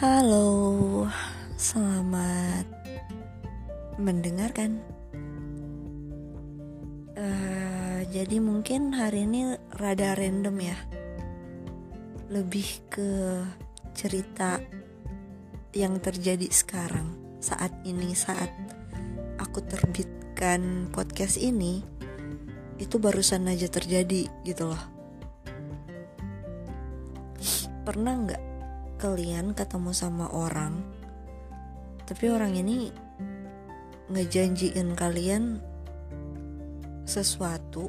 Halo, selamat mendengarkan. Uh, jadi mungkin hari ini rada random ya, lebih ke cerita yang terjadi sekarang saat ini saat aku terbitkan podcast ini itu barusan aja terjadi gitu loh. Pernah nggak kalian ketemu sama orang tapi orang ini ngejanjiin kalian sesuatu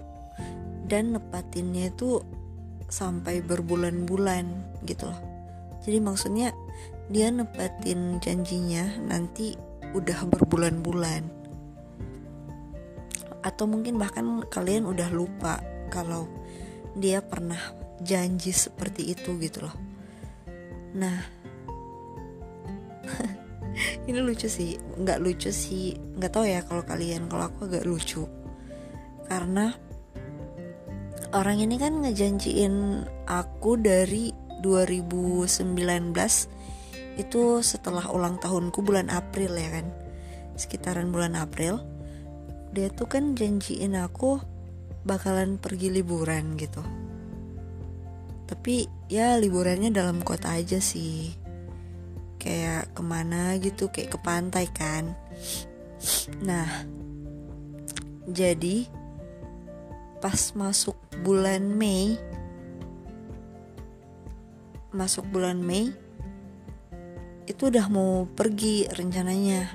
dan nepatinnya itu sampai berbulan-bulan gitu loh. Jadi maksudnya dia nepatin janjinya nanti udah berbulan-bulan. Atau mungkin bahkan kalian udah lupa kalau dia pernah janji seperti itu gitu loh Nah, ini lucu sih, nggak lucu sih, nggak tahu ya kalau kalian, kalau aku agak lucu, karena orang ini kan ngejanjiin aku dari 2019 itu setelah ulang tahunku bulan April ya kan, sekitaran bulan April, dia tuh kan janjiin aku bakalan pergi liburan gitu tapi ya liburannya dalam kota aja sih. Kayak ke mana gitu kayak ke pantai kan. Nah jadi pas masuk bulan Mei masuk bulan Mei itu udah mau pergi rencananya.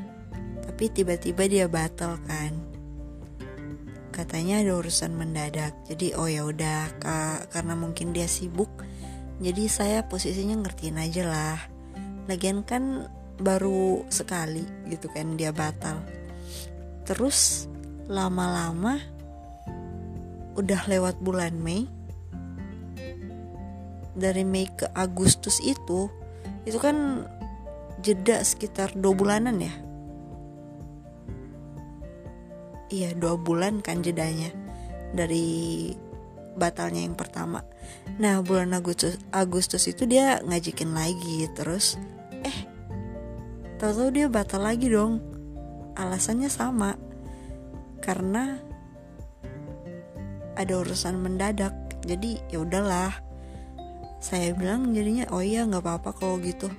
Tapi tiba-tiba dia batal kan katanya ada urusan mendadak. Jadi oh ya udah karena mungkin dia sibuk jadi saya posisinya ngertiin aja lah. Lagian kan baru sekali gitu kan dia batal. Terus lama-lama udah lewat bulan Mei dari Mei ke Agustus itu itu kan jeda sekitar dua bulanan ya iya dua bulan kan jedanya dari batalnya yang pertama. Nah bulan Agustus Agustus itu dia ngajakin lagi terus eh tahu-tahu dia batal lagi dong. Alasannya sama karena ada urusan mendadak. Jadi ya udahlah. Saya bilang jadinya oh iya nggak apa-apa kalau gitu.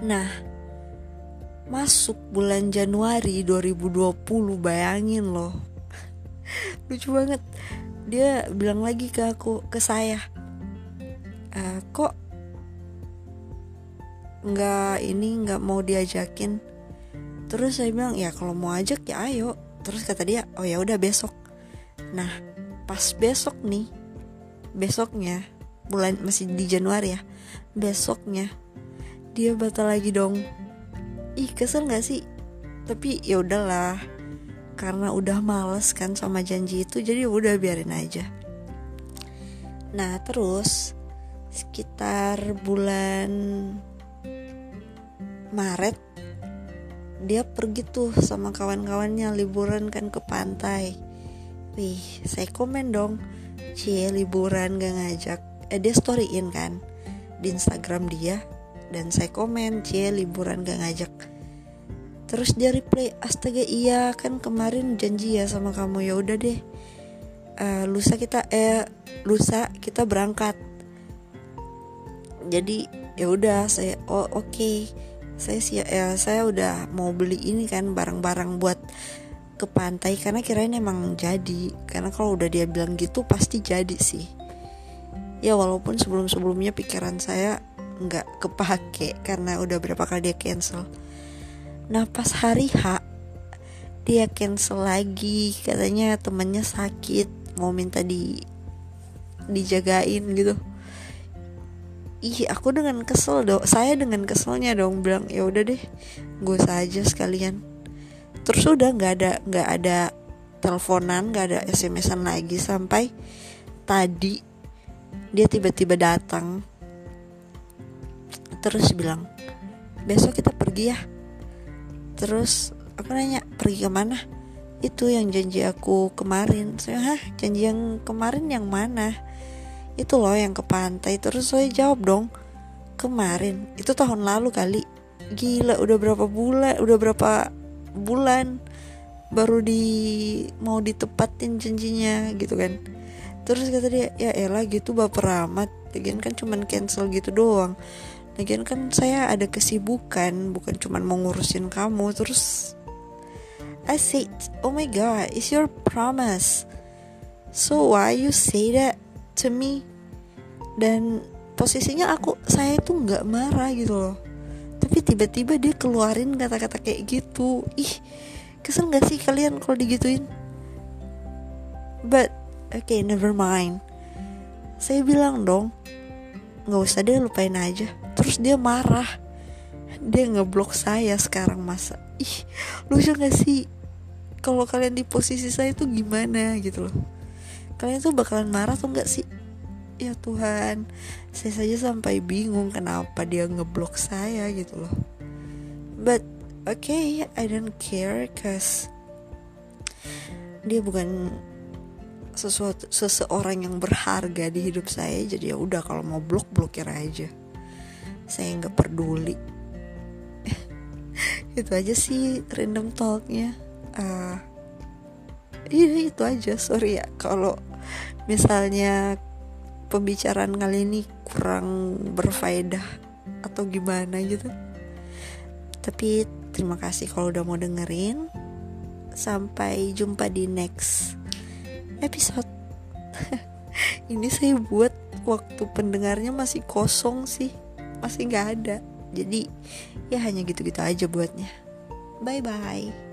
Nah masuk bulan Januari 2020 bayangin loh. Lucu banget. Dia bilang lagi ke aku ke saya e, kok nggak ini nggak mau diajakin? Terus saya bilang ya kalau mau ajak ya ayo. Terus kata dia oh ya udah besok. Nah pas besok nih besoknya bulan masih di Januari ya besoknya dia batal lagi dong ih kesel gak sih? Tapi ya udahlah karena udah males kan sama janji itu jadi udah biarin aja. Nah terus sekitar bulan Maret dia pergi tuh sama kawan-kawannya liburan kan ke pantai. Wih saya komen dong cie liburan gak ngajak. Eh dia storyin kan di Instagram dia dan saya komen cie liburan gak ngajak. Terus dia reply astaga iya kan kemarin janji ya sama kamu. Ya udah deh. Uh, lusa kita eh lusa kita berangkat. Jadi ya udah saya oh oke. Okay. saya sih ya saya udah mau beli ini kan barang-barang buat ke pantai karena kirain emang jadi. Karena kalau udah dia bilang gitu pasti jadi sih. Ya walaupun sebelum-sebelumnya pikiran saya nggak kepake karena udah berapa kali dia cancel. Nah pas hari H dia cancel lagi. Katanya temennya sakit mau minta di dijagain gitu. Ih aku dengan kesel dong saya dengan keselnya dong bilang ya udah deh gue saja sekalian. Terus udah nggak ada nggak ada teleponan nggak ada smsan lagi sampai tadi dia tiba-tiba datang terus bilang besok kita pergi ya. Terus aku nanya pergi ke mana itu yang janji aku kemarin. Saya hah? Janji yang kemarin yang mana? Itu loh yang ke pantai. Terus saya jawab dong kemarin. Itu tahun lalu kali. Gila udah berapa bulan udah berapa bulan baru di mau ditepatin janjinya gitu kan. Terus kata dia ya elah gitu baper amat. Lagian kan cuman cancel gitu doang lagian kan saya ada kesibukan bukan cuman mau ngurusin kamu terus I said oh my god it's your promise. So why you say that to me? Dan posisinya aku saya itu nggak marah gitu loh. Tapi tiba-tiba dia keluarin kata-kata kayak gitu. Ih kesel gak sih kalian kalau digituin? But okay never mind. Saya bilang dong nggak usah deh lupain aja terus dia marah. Dia ngeblok saya sekarang masa ih lucu gak sih? Kalau kalian di posisi saya tuh gimana gitu loh. Kalian tuh bakalan marah tuh nggak sih? Ya Tuhan saya saja sampai bingung kenapa dia ngeblok saya gitu loh. But okay I don't care cause dia bukan sesuatu seseorang yang berharga di hidup saya. Jadi ya udah kalau mau blok blokir aja saya nggak peduli. Itu aja sih random talknya. Uh, iya itu aja. Sorry ya kalau misalnya pembicaraan kali ini kurang berfaedah atau gimana gitu. Tapi terima kasih kalau udah mau dengerin. Sampai jumpa di next episode. Ini saya buat waktu pendengarnya masih kosong sih masih nggak ada. Jadi ya hanya gitu-gitu aja buatnya. Bye bye